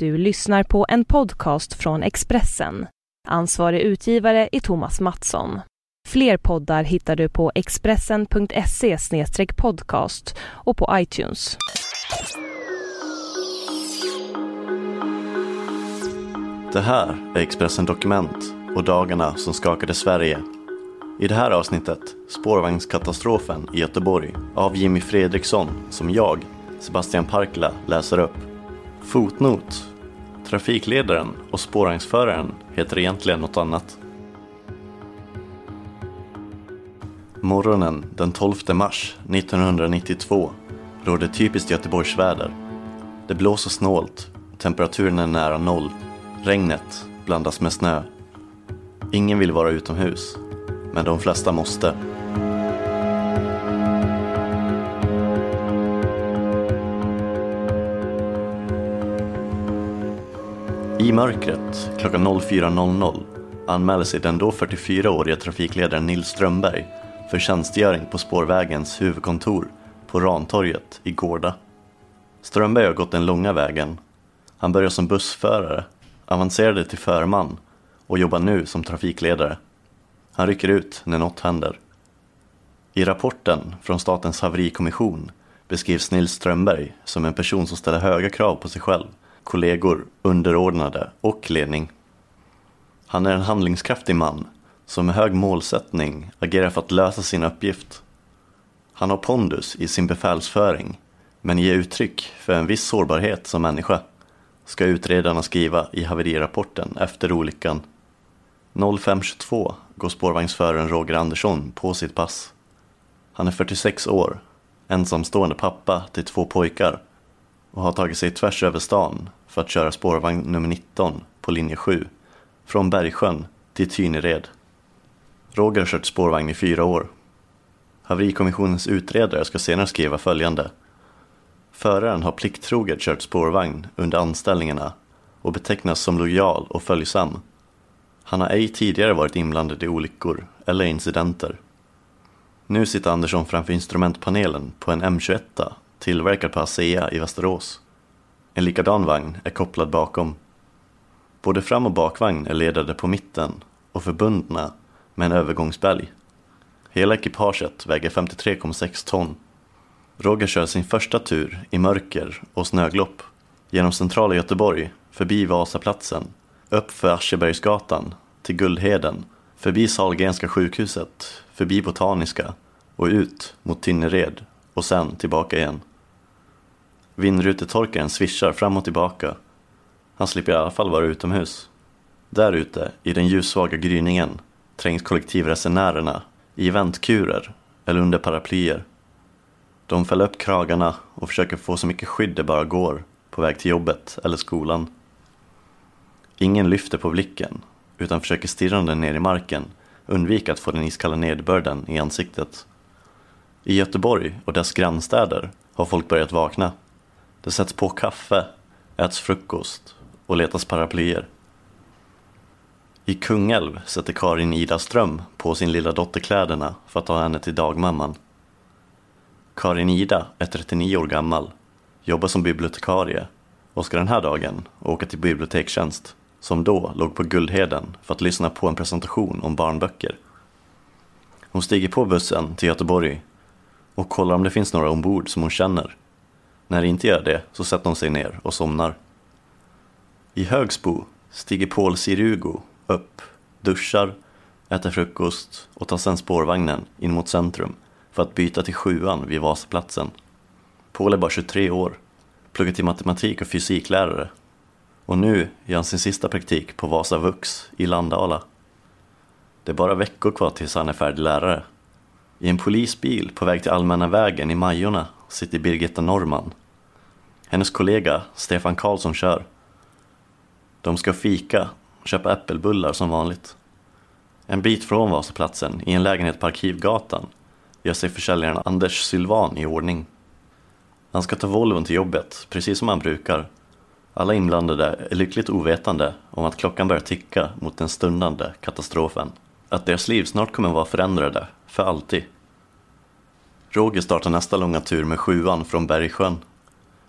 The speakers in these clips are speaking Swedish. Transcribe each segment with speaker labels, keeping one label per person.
Speaker 1: Du lyssnar på en podcast från Expressen. Ansvarig utgivare är Thomas Mattsson. Fler poddar hittar du på expressen.se podcast och på iTunes.
Speaker 2: Det här är Expressen Dokument och dagarna som skakade Sverige. I det här avsnittet spårvagnskatastrofen i Göteborg av Jimmy Fredriksson som jag, Sebastian Parkla, läser upp. Fotnot. Trafikledaren och spårvagnsföraren heter egentligen något annat. Morgonen den 12 mars 1992 råder typiskt Göteborgsväder. Det blåser snålt, temperaturen är nära noll, regnet blandas med snö. Ingen vill vara utomhus, men de flesta måste. I mörkret klockan 04.00 anmäler sig den då 44-årige trafikledaren Nils Strömberg för tjänstgöring på spårvägens huvudkontor på Rantorget i Gårda. Strömberg har gått den långa vägen. Han började som bussförare, avancerade till förman och jobbar nu som trafikledare. Han rycker ut när något händer. I rapporten från Statens haverikommission beskrivs Nils Strömberg som en person som ställer höga krav på sig själv, kollegor, underordnade och ledning. Han är en handlingskraftig man som med hög målsättning agerar för att lösa sin uppgift. Han har pondus i sin befälsföring, men ger uttryck för en viss sårbarhet som människa, ska utredarna skriva i haverirapporten efter olyckan. 05.22 går spårvagnsföraren Roger Andersson på sitt pass. Han är 46 år, ensamstående pappa till två pojkar och har tagit sig tvärs över stan för att köra spårvagn nummer 19 på linje 7 från Bergsjön till Tynered. Roger har kört spårvagn i fyra år. Haverikommissionens utredare ska senare skriva följande. Föraren har plikttroget kört spårvagn under anställningarna och betecknas som lojal och följsam. Han har ej tidigare varit inblandad i olyckor eller incidenter. Nu sitter Andersson framför instrumentpanelen på en M21 tillverkad på ASEA i Västerås. En likadan vagn är kopplad bakom. Både fram och bakvagn är ledade på mitten och förbundna med en övergångsbälg. Hela ekipaget väger 53,6 ton. Roger kör sin första tur i mörker och snöglopp genom centrala Göteborg, förbi Vasaplatsen, upp för Aschebergsgatan, till Guldheden, förbi Sahlgrenska sjukhuset, förbi Botaniska och ut mot Tynnered och sen tillbaka igen. Vindrutetorkaren svischar fram och tillbaka. Han slipper i alla fall vara utomhus. Där ute, i den ljussvaga gryningen, trängs kollektivresenärerna i väntkurer eller under paraplyer. De fäller upp kragarna och försöker få så mycket skydd det bara går på väg till jobbet eller skolan. Ingen lyfter på blicken utan försöker stirrande ner i marken undvika att få den iskalla nederbörden i ansiktet. I Göteborg och dess grannstäder har folk börjat vakna. Det sätts på kaffe, äts frukost och letas paraplyer. I Kungälv sätter Karin Ida Ström på sin lilla dotter kläderna för att ta henne till dagmamman. Karin Ida är 39 år gammal, jobbar som bibliotekarie och ska den här dagen åka till bibliotekstjänst som då låg på Guldheden för att lyssna på en presentation om barnböcker. Hon stiger på bussen till Göteborg och kollar om det finns några ombord som hon känner. När det inte gör det så sätter de sig ner och somnar. I Högsbo stiger Paul Sirugo upp, duschar, äter frukost och tar sedan spårvagnen in mot centrum för att byta till sjuan vid Vasaplatsen. Paul är bara 23 år, pluggar till matematik och fysiklärare och nu gör han sin sista praktik på Vasa Vux i Landala. Det är bara veckor kvar tills han är färdig lärare. I en polisbil på väg till Allmänna vägen i Majorna sitter Birgitta Norman. Hennes kollega Stefan Karlsson kör. De ska fika och köpa äppelbullar som vanligt. En bit från Vasaplatsen, i en lägenhet på Arkivgatan, gör sig försäljaren Anders Sylvan i ordning. Han ska ta Volvon till jobbet, precis som han brukar. Alla inblandade är lyckligt ovetande om att klockan börjar ticka mot den stundande katastrofen. Att deras liv snart kommer vara förändrade, för alltid. Roger startar nästa långa tur med sjuan från Bergsjön.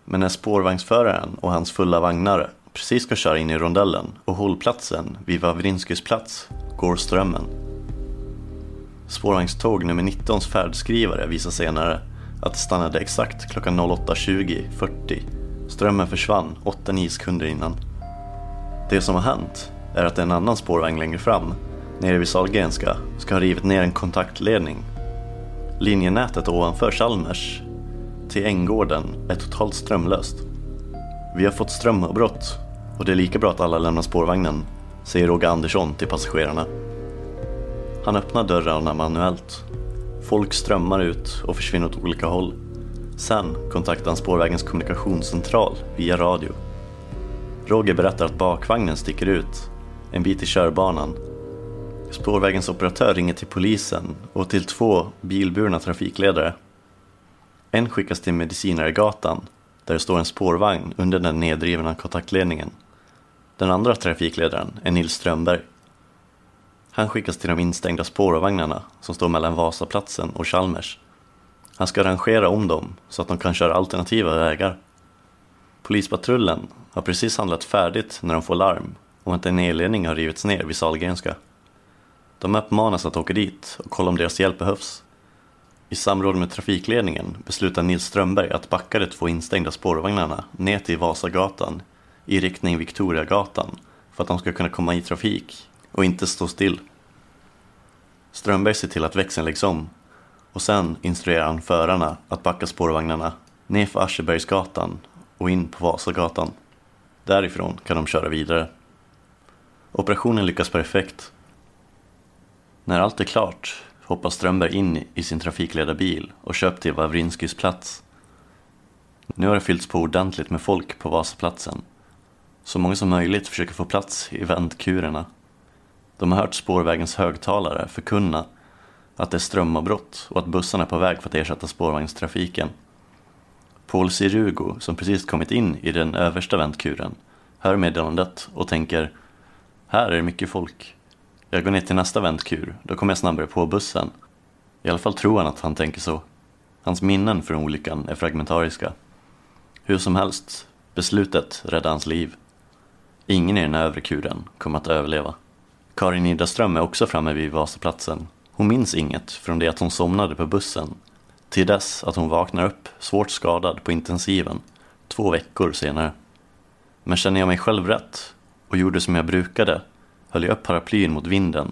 Speaker 2: Men när spårvagnsföraren och hans fulla vagnar precis ska köra in i rondellen och hållplatsen vid Wawrinskys plats går strömmen. Spårvagnståg nummer 19s färdskrivare visar senare att det stannade exakt klockan 08.20.40. Strömmen försvann 8-9 sekunder innan. Det som har hänt är att en annan spårvagn längre fram, nere vid Sahlgrenska, ska ha rivit ner en kontaktledning. Linjenätet ovanför Chalmers till Änggården är totalt strömlöst. Vi har fått strömavbrott och det är lika bra att alla lämnar spårvagnen, säger Roger Andersson till passagerarna. Han öppnar dörrarna manuellt. Folk strömmar ut och försvinner åt olika håll. Sen kontaktar han spårvägens kommunikationscentral via radio. Roger berättar att bakvagnen sticker ut en bit i körbanan. Spårvägens operatör ringer till polisen och till två bilburna trafikledare. En skickas till Medicinaregatan där det står en spårvagn under den nedrivna kontaktledningen. Den andra trafikledaren är Nils Strömberg. Han skickas till de instängda spårvagnarna som står mellan Vasaplatsen och Chalmers. Han ska rangera om dem så att de kan köra alternativa vägar. Polispatrullen har precis handlat färdigt när de får larm om att en elledning har rivits ner vid Sahlgrenska. De uppmanas att åka dit och kolla om deras hjälp behövs. I samråd med trafikledningen beslutar Nils Strömberg att backa de två instängda spårvagnarna ner till Vasagatan i riktning Victoriagatan för att de ska kunna komma i trafik och inte stå still. Strömberg ser till att växeln läggs om och sen instruerar han förarna att backa spårvagnarna ner för Aschebergsgatan och in på Vasagatan. Därifrån kan de köra vidare. Operationen lyckas perfekt. När allt är klart hoppar Strömberg in i sin trafikledarbil och kör till Wawrinskys plats. Nu har det fyllts på ordentligt med folk på Vasaplatsen. Så många som möjligt försöker få plats i vändkurerna. De har hört spårvägens högtalare förkunna att det är strömavbrott och att bussarna är på väg för att ersätta spårvagnstrafiken. Paul Sirugo, som precis kommit in i den översta väntkuren, hör meddelandet och tänker här är det mycket folk. Jag går ner till nästa väntkur, då kommer jag snabbare på bussen. I alla fall tror han att han tänker så. Hans minnen från olyckan är fragmentariska. Hur som helst, beslutet räddade hans liv. Ingen i den övre kuren kommer att överleva. Karin Idaström är också framme vid Vasaplatsen. Hon minns inget från det att hon somnade på bussen till dess att hon vaknar upp svårt skadad på intensiven två veckor senare. Men känner jag mig själv rätt och gjorde som jag brukade höll jag upp paraplyen mot vinden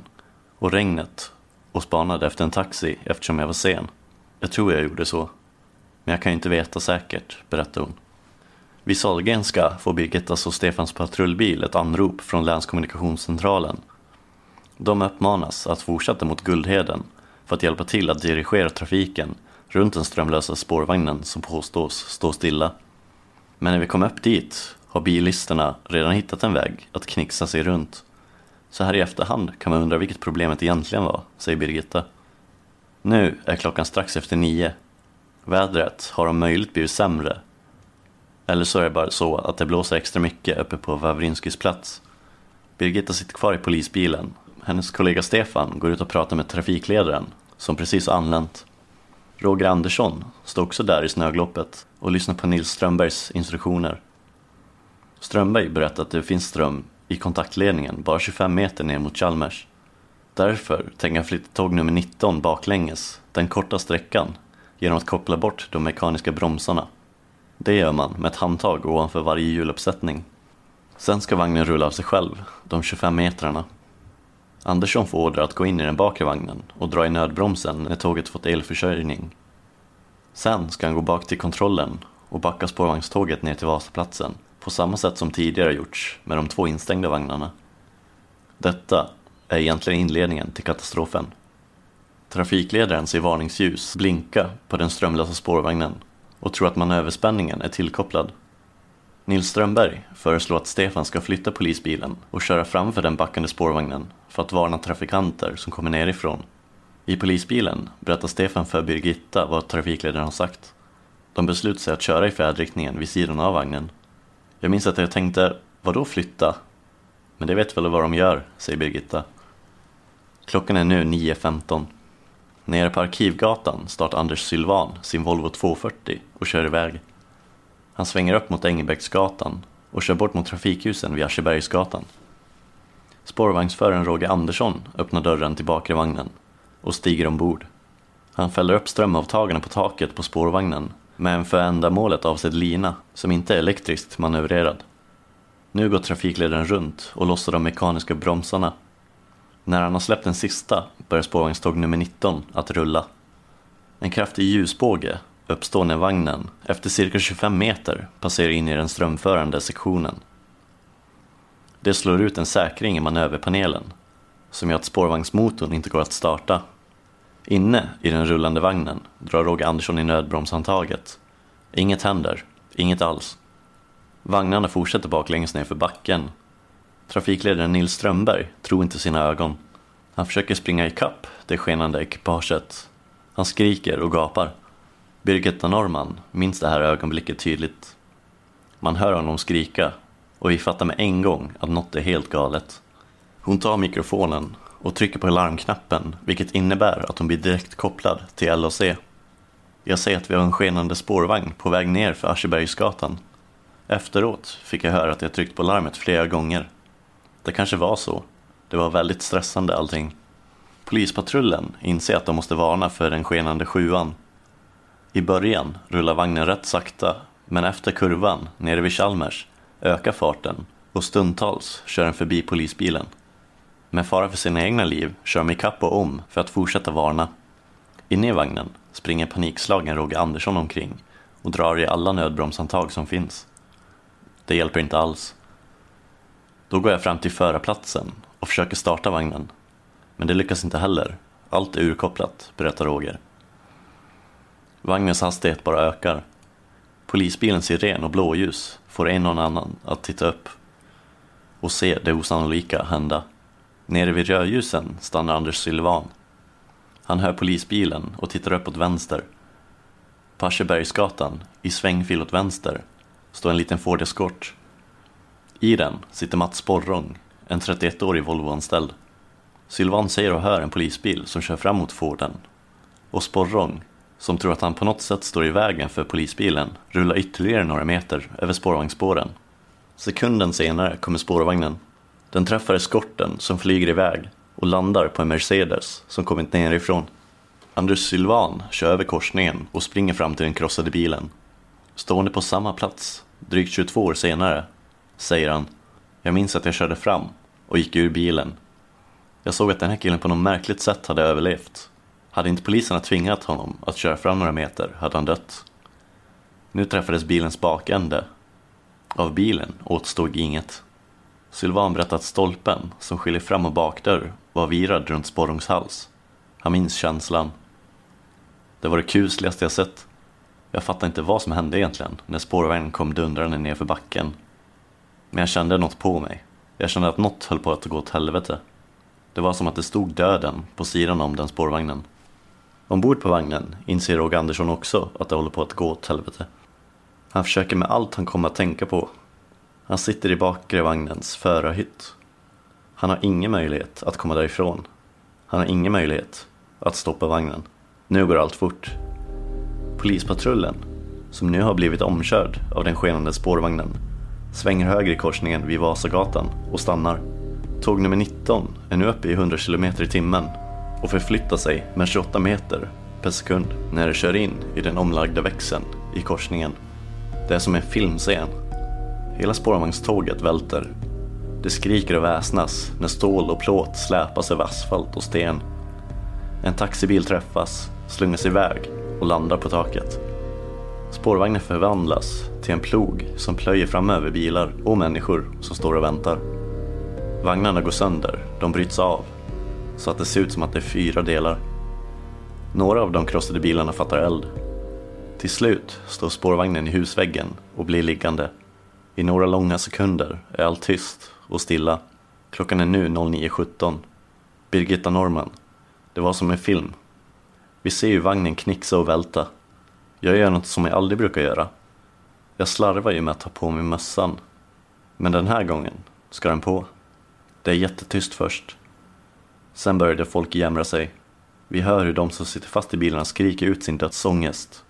Speaker 2: och regnet och spanade efter en taxi eftersom jag var sen. Jag tror jag gjorde så. Men jag kan ju inte veta säkert, berättade hon. Vid Sahlgrenska får Birgittas och Stefans patrullbil ett anrop från länskommunikationscentralen. De uppmanas att fortsätta mot Guldheden för att hjälpa till att dirigera trafiken runt den strömlösa spårvagnen som påstås stå stilla. Men när vi kom upp dit har bilisterna redan hittat en väg att knixa sig runt. Så här i efterhand kan man undra vilket problemet egentligen var, säger Birgitta. Nu är klockan strax efter nio. Vädret har om möjligt blivit sämre. Eller så är det bara så att det blåser extra mycket uppe på Wawrinskys plats. Birgitta sitter kvar i polisbilen. Hennes kollega Stefan går ut och pratar med trafikledaren, som precis har anlänt. Roger Andersson står också där i snögloppet och lyssnar på Nils Strömbergs instruktioner. Strömberg berättar att det finns ström i kontaktledningen bara 25 meter ner mot Chalmers. Därför tänker han flytta tåg nummer 19 baklänges, den korta sträckan, genom att koppla bort de mekaniska bromsarna. Det gör man med ett handtag ovanför varje hjuluppsättning. Sen ska vagnen rulla av sig själv, de 25 metrarna. Andersson får order att gå in i den bakre vagnen och dra i nödbromsen när tåget fått elförsörjning. Sen ska han gå bak till kontrollen och backa spårvagnståget ner till Vasaplatsen på samma sätt som tidigare gjorts med de två instängda vagnarna. Detta är egentligen inledningen till katastrofen. Trafikledaren ser varningsljus blinka på den strömlösa spårvagnen och tror att manöverspänningen är tillkopplad. Nils Strömberg föreslår att Stefan ska flytta polisbilen och köra framför den backande spårvagnen för att varna trafikanter som kommer nerifrån. I polisbilen berättar Stefan för Birgitta vad trafikledaren har sagt. De beslutar sig att köra i färdriktningen vid sidan av vagnen. Jag minns att jag tänkte, vadå flytta? Men det vet väl vad de gör, säger Birgitta. Klockan är nu 9.15. Nere på Arkivgatan startar Anders Sylvan sin Volvo 240 och kör iväg. Han svänger upp mot Engelbrektsgatan och kör bort mot trafikljusen vid Aschebergsgatan. Spårvagnsföraren Roger Andersson öppnar dörren till bakre vagnen och stiger ombord. Han fäller upp strömavtagarna på taket på spårvagnen med en för ändamålet avsedd lina som inte är elektriskt manövrerad. Nu går trafikledaren runt och lossar de mekaniska bromsarna. När han har släppt den sista börjar spårvagnståg nummer 19 att rulla. En kraftig ljusbåge uppstår när vagnen, efter cirka 25 meter, passerar in i den strömförande sektionen. Det slår ut en säkring i manöverpanelen som gör att spårvagnsmotorn inte går att starta. Inne i den rullande vagnen drar Roger Andersson i nödbromshandtaget. Inget händer, inget alls. Vagnarna fortsätter baklänges ner för backen. Trafikledaren Nils Strömberg tror inte sina ögon. Han försöker springa ikapp det skenande ekipaget. Han skriker och gapar. Birgitta Norman minns det här ögonblicket tydligt. Man hör honom skrika och vi fattar med en gång att något är helt galet. Hon tar mikrofonen och trycker på larmknappen vilket innebär att hon blir direkt kopplad till LOC. Jag ser att vi har en skenande spårvagn på väg ner för Aschebergsgatan. Efteråt fick jag höra att jag tryckt på larmet flera gånger. Det kanske var så. Det var väldigt stressande allting. Polispatrullen inser att de måste varna för den skenande sjuan. I början rullar vagnen rätt sakta men efter kurvan nere vid Chalmers ökar farten och stundtals kör den förbi polisbilen. Med fara för sina egna liv kör de ikapp och om för att fortsätta varna. Inne i vagnen springer panikslagen Roger Andersson omkring och drar i alla nödbromshandtag som finns. Det hjälper inte alls. Då går jag fram till förarplatsen och försöker starta vagnen. Men det lyckas inte heller. Allt är urkopplat, berättar Roger. Vagnens hastighet bara ökar. Polisbilens siren och blåljus får en och en annan att titta upp och se det osannolika hända. Nere vid rödljusen stannar Anders Sylvan. Han hör polisbilen och tittar upp åt vänster. På Aschebergsgatan, i svängfil åt vänster, står en liten Ford Escort. I den sitter Mats Borrong, en 31-årig Volvo-anställd. Sylvan ser och hör en polisbil som kör fram mot Forden. Och Sporrong, som tror att han på något sätt står i vägen för polisbilen, rullar ytterligare några meter över spårvagnsspåren. Sekunden senare kommer spårvagnen. Den träffar eskorten som flyger iväg och landar på en Mercedes som kommit nerifrån. Anders Sylvan kör över korsningen och springer fram till den krossade bilen. Stående på samma plats, drygt 22 år senare, säger han Jag minns att jag körde fram och gick ur bilen. Jag såg att den här killen på något märkligt sätt hade överlevt. Hade inte poliserna tvingat honom att köra fram några meter hade han dött. Nu träffades bilens bakände. Av bilen återstod inget. Sylvan berättade att stolpen som skiljer fram och bakdörr var virad runt Sporrungs hals. Han minns känslan. Det var det kusligaste jag sett. Jag fattade inte vad som hände egentligen när spårvagnen kom dundrande ner för backen. Men jag kände något på mig. Jag kände att något höll på att gå åt helvete. Det var som att det stod döden på sidan om den spårvagnen. Ombord på vagnen inser Roger Andersson också att det håller på att gå åt helvete. Han försöker med allt han kommer att tänka på. Han sitter i bakre vagnens förarhytt. Han har ingen möjlighet att komma därifrån. Han har ingen möjlighet att stoppa vagnen. Nu går allt fort. Polispatrullen, som nu har blivit omkörd av den skenande spårvagnen, svänger höger i korsningen vid Vasagatan och stannar. Tåg nummer 19 är nu uppe i 100 km i timmen och förflyttar sig med 28 meter per sekund när det kör in i den omlagda växeln i korsningen. Det är som en filmscen. Hela spårvagnståget välter. Det skriker och väsnas när stål och plåt släpas över asfalt och sten. En taxibil träffas, slungas iväg och landar på taket. Spårvagnen förvandlas till en plog som plöjer framöver bilar och människor som står och väntar. Vagnarna går sönder, de bryts av, så att det ser ut som att det är fyra delar. Några av de krossade bilarna fattar eld. Till slut står spårvagnen i husväggen och blir liggande. I några långa sekunder är allt tyst och stilla. Klockan är nu 09.17. Birgitta Norman. Det var som en film. Vi ser ju vagnen knixa och välta. Jag gör något som jag aldrig brukar göra. Jag slarvar ju med att ta på mig mössan. Men den här gången ska den på. Det är jättetyst först. Sen började folk jämra sig. Vi hör hur de som sitter fast i bilarna skriker ut sin dödsångest.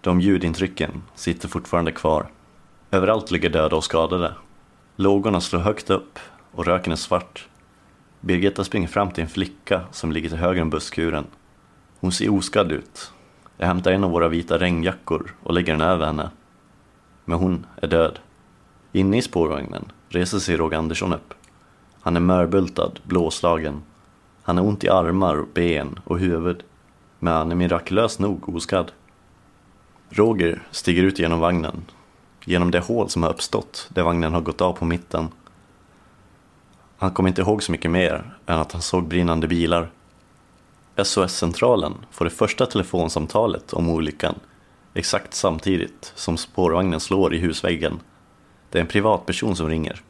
Speaker 2: De ljudintrycken sitter fortfarande kvar. Överallt ligger döda och skadade. Lågorna slår högt upp och röken är svart. Birgitta springer fram till en flicka som ligger till höger om busskuren. Hon ser oskadd ut. Jag hämtar en av våra vita regnjackor och lägger den över henne. Men hon är död. Inne i spårvagnen reser sig Roger Andersson upp. Han är mörbultad, blåslagen. Han har ont i armar, ben och huvud. Men han är mirakulöst nog oskadd. Roger stiger ut genom vagnen. Genom det hål som har uppstått där vagnen har gått av på mitten. Han kommer inte ihåg så mycket mer än att han såg brinnande bilar. SOS-centralen får det första telefonsamtalet om olyckan exakt samtidigt som spårvagnen slår i husväggen. Det är en privatperson som ringer.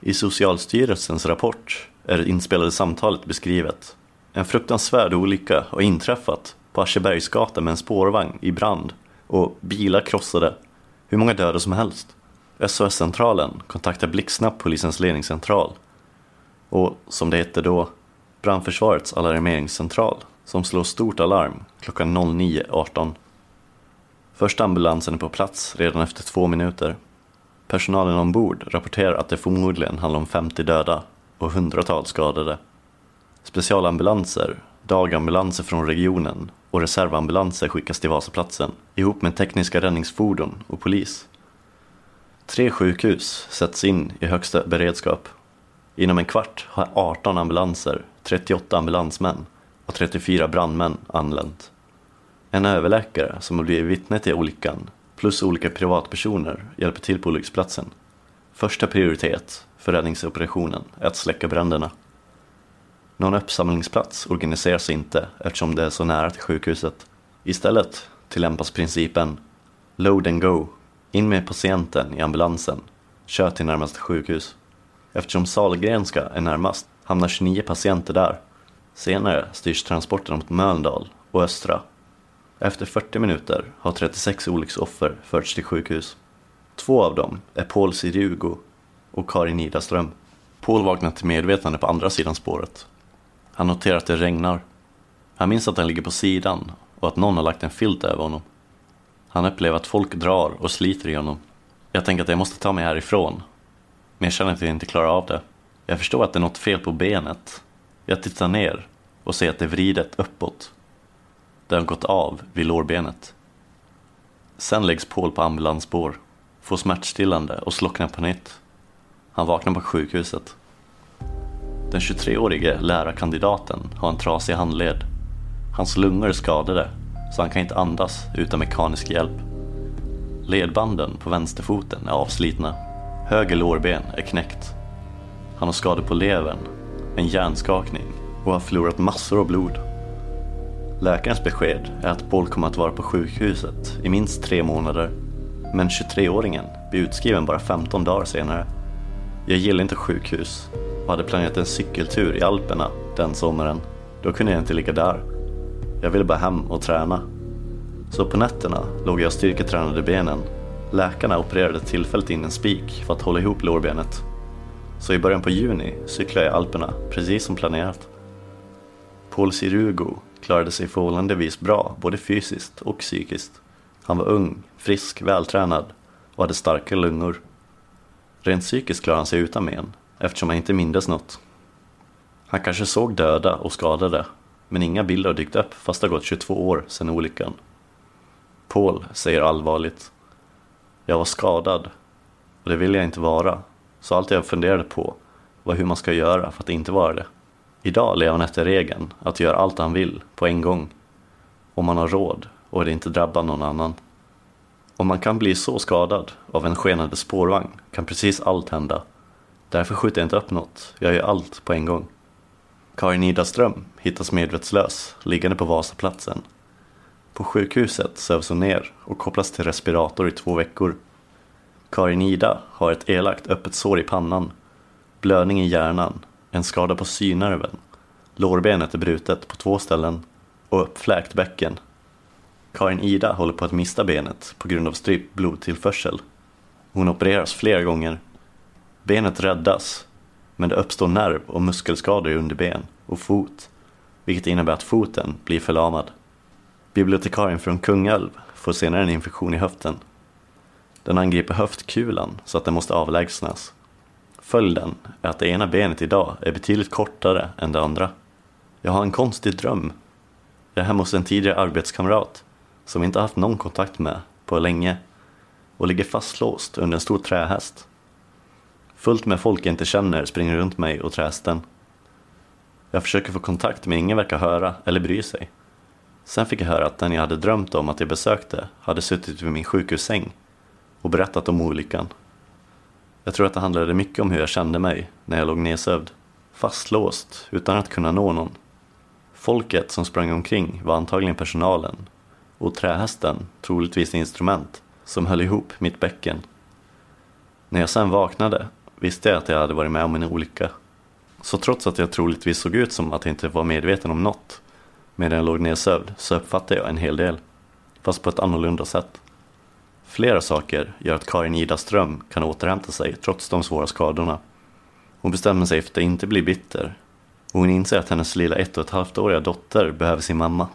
Speaker 2: I Socialstyrelsens rapport är det inspelade samtalet beskrivet. En fruktansvärd olycka har inträffat på Aschebergsgatan med en spårvagn i brand och bilar krossade. Hur många döda som helst. SOS-centralen kontaktar blixtsnabbt polisens ledningscentral och som det hette då, brandförsvarets alarmeringscentral som slår stort alarm klockan 09.18. Första ambulansen är på plats redan efter två minuter. Personalen ombord rapporterar att det förmodligen handlar om 50 döda och hundratals skadade. Specialambulanser, dagambulanser från regionen och reservambulanser skickas till Vasaplatsen ihop med tekniska räddningsfordon och polis. Tre sjukhus sätts in i högsta beredskap. Inom en kvart har 18 ambulanser, 38 ambulansmän och 34 brandmän anlänt. En överläkare som har blivit vittne till olyckan plus olika privatpersoner hjälper till på olycksplatsen. Första prioritet för räddningsoperationen är att släcka bränderna. Någon uppsamlingsplats organiseras inte eftersom det är så nära till sjukhuset. Istället tillämpas principen Load and go. In med patienten i ambulansen. Kör till närmaste sjukhus. Eftersom Sahlgrenska är närmast hamnar 29 patienter där. Senare styrs transporten mot Mölndal och Östra. Efter 40 minuter har 36 olycksoffer förts till sjukhus. Två av dem är Paul Sirugo och Karin Idaström. Paul vaknar till medvetande på andra sidan spåret. Han noterar att det regnar. Han minns att han ligger på sidan och att någon har lagt en filt över honom. Han upplever att folk drar och sliter i honom. Jag tänker att jag måste ta mig härifrån. Men jag känner att jag inte klarar av det. Jag förstår att det är något fel på benet. Jag tittar ner och ser att det är vridet uppåt. Det har gått av vid lårbenet. Sen läggs Paul på ambulansspår, får smärtstillande och slocknar på nytt. Han vaknar på sjukhuset. Den 23-årige lärarkandidaten har en trasig handled. Hans lungor är skadade, så han kan inte andas utan mekanisk hjälp. Ledbanden på vänsterfoten är avslitna. Höger lårben är knäckt. Han har skador på levern, en hjärnskakning och har förlorat massor av blod. Läkarens besked är att Paul kommer att vara på sjukhuset i minst tre månader. Men 23-åringen blir utskriven bara 15 dagar senare. Jag gillar inte sjukhus och hade planerat en cykeltur i Alperna den sommaren. Då kunde jag inte ligga där. Jag ville bara hem och träna. Så på nätterna låg jag och styrketränade benen. Läkarna opererade tillfälligt in en spik för att hålla ihop lårbenet. Så i början på juni cyklade jag i Alperna, precis som planerat. Paul Sirugo klarade sig förhållandevis bra, både fysiskt och psykiskt. Han var ung, frisk, vältränad och hade starka lungor. Rent psykiskt klarade han sig utan men, eftersom han inte mindes något. Han kanske såg döda och skadade, men inga bilder har dykt upp fast det har gått 22 år sedan olyckan. Paul säger allvarligt. Jag var skadad och det ville jag inte vara, så allt jag funderade på var hur man ska göra för att inte vara det. Idag lever han efter regeln att göra allt han vill på en gång. Om man har råd och det inte drabbar någon annan. Om man kan bli så skadad av en skenande spårvagn kan precis allt hända. Därför skjuter jag inte upp något, jag gör allt på en gång. Karin Idaström hittas medvetslös, liggande på Vasaplatsen. På sjukhuset sövs hon ner och kopplas till respirator i två veckor. Karin Ida har ett elakt öppet sår i pannan, blödning i hjärnan en skada på synnerven, lårbenet är brutet på två ställen och uppfläkt bäcken. Karin Ida håller på att mista benet på grund av strypt blodtillförsel. Hon opereras flera gånger. Benet räddas, men det uppstår nerv och muskelskador i underben och fot, vilket innebär att foten blir förlamad. Bibliotekarien från Kungälv får senare en infektion i höften. Den angriper höftkulan så att den måste avlägsnas. Följden är att det ena benet idag är betydligt kortare än det andra. Jag har en konstig dröm. Jag är hemma hos en tidigare arbetskamrat som inte haft någon kontakt med på länge och ligger fastlåst under en stor trähäst. Fullt med folk jag inte känner springer runt mig och trähästen. Jag försöker få kontakt men ingen verkar höra eller bry sig. Sen fick jag höra att den jag hade drömt om att jag besökte hade suttit vid min sjukhussäng och berättat om olyckan. Jag tror att det handlade mycket om hur jag kände mig när jag låg nedsövd, fastlåst utan att kunna nå någon. Folket som sprang omkring var antagligen personalen och trähästen troligtvis instrument som höll ihop mitt bäcken. När jag sen vaknade visste jag att jag hade varit med om en olycka. Så trots att jag troligtvis såg ut som att jag inte var medveten om något medan jag låg nedsövd så uppfattade jag en hel del, fast på ett annorlunda sätt. Flera saker gör att Karin Ida Ström kan återhämta sig trots de svåra skadorna. Hon bestämmer sig för att inte bli bitter och hon inser att hennes lilla ett och ett halvt åriga dotter behöver sin mamma.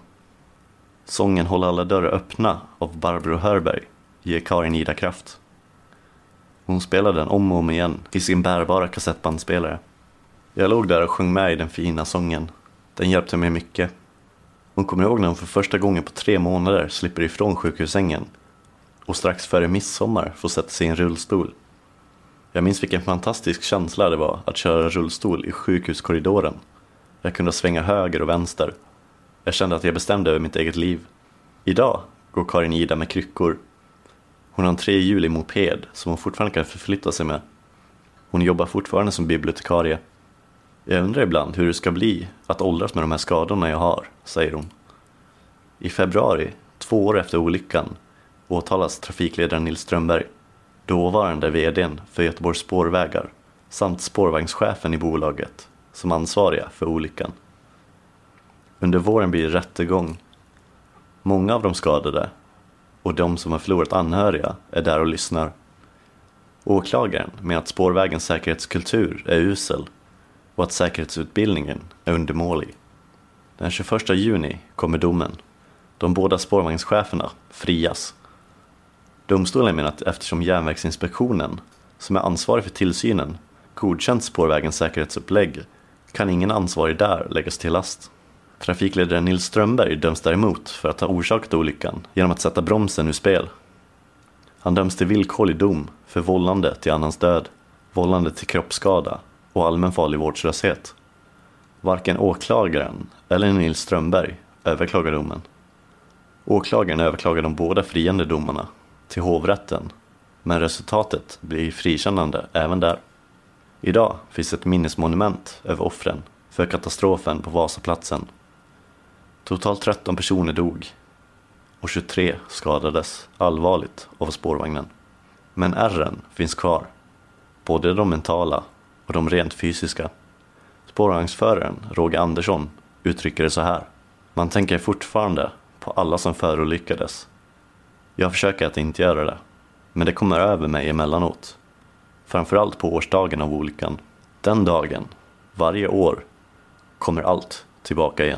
Speaker 2: Sången Håll alla dörrar öppna av Barbro Hörberg ger Karin Ida kraft. Hon spelade den om och om igen i sin bärbara kassettbandspelare. Jag låg där och sjöng med i den fina sången. Den hjälpte mig mycket. Hon kommer ihåg när hon för första gången på tre månader slipper ifrån sjukhussängen och strax före midsommar får sätta sig i en rullstol. Jag minns vilken fantastisk känsla det var att köra rullstol i sjukhuskorridoren. Jag kunde svänga höger och vänster. Jag kände att jag bestämde över mitt eget liv. Idag går Karin Ida med kryckor. Hon har en trehjulig moped som hon fortfarande kan förflytta sig med. Hon jobbar fortfarande som bibliotekarie. Jag undrar ibland hur det ska bli att åldras med de här skadorna jag har, säger hon. I februari, två år efter olyckan, åtalas trafikledaren Nils Strömberg, dåvarande VDn för Göteborgs spårvägar samt spårvagnschefen i bolaget som ansvariga för olyckan. Under våren blir det rättegång. Många av de skadade och de som har förlorat anhöriga är där och lyssnar. Åklagaren med att spårvägens säkerhetskultur är usel och att säkerhetsutbildningen är undermålig. Den 21 juni kommer domen. De båda spårvagnscheferna frias. Domstolen menar att eftersom Järnvägsinspektionen, som är ansvarig för tillsynen, godkänt spårvägens säkerhetsupplägg kan ingen ansvarig där läggas till last. Trafikledaren Nils Strömberg döms däremot för att ha orsakat olyckan genom att sätta bromsen ur spel. Han döms till villkorlig dom för vållande till annans död, vållande till kroppsskada och allmän farlig vårdslöshet. Varken åklagaren eller Nils Strömberg överklagar domen. Åklagaren överklagar de båda friande domarna till hovrätten, men resultatet blir frikännande även där. Idag finns ett minnesmonument över offren för katastrofen på Vasaplatsen. Totalt 13 personer dog och 23 skadades allvarligt av spårvagnen. Men ärren finns kvar, både de mentala och de rent fysiska. Spårvagnsföraren Roger Andersson uttrycker det så här. Man tänker fortfarande på alla som förolyckades. Jag försöker att inte göra det, men det kommer över mig emellanåt. Framförallt på årsdagen av olyckan. Den dagen, varje år, kommer allt tillbaka igen.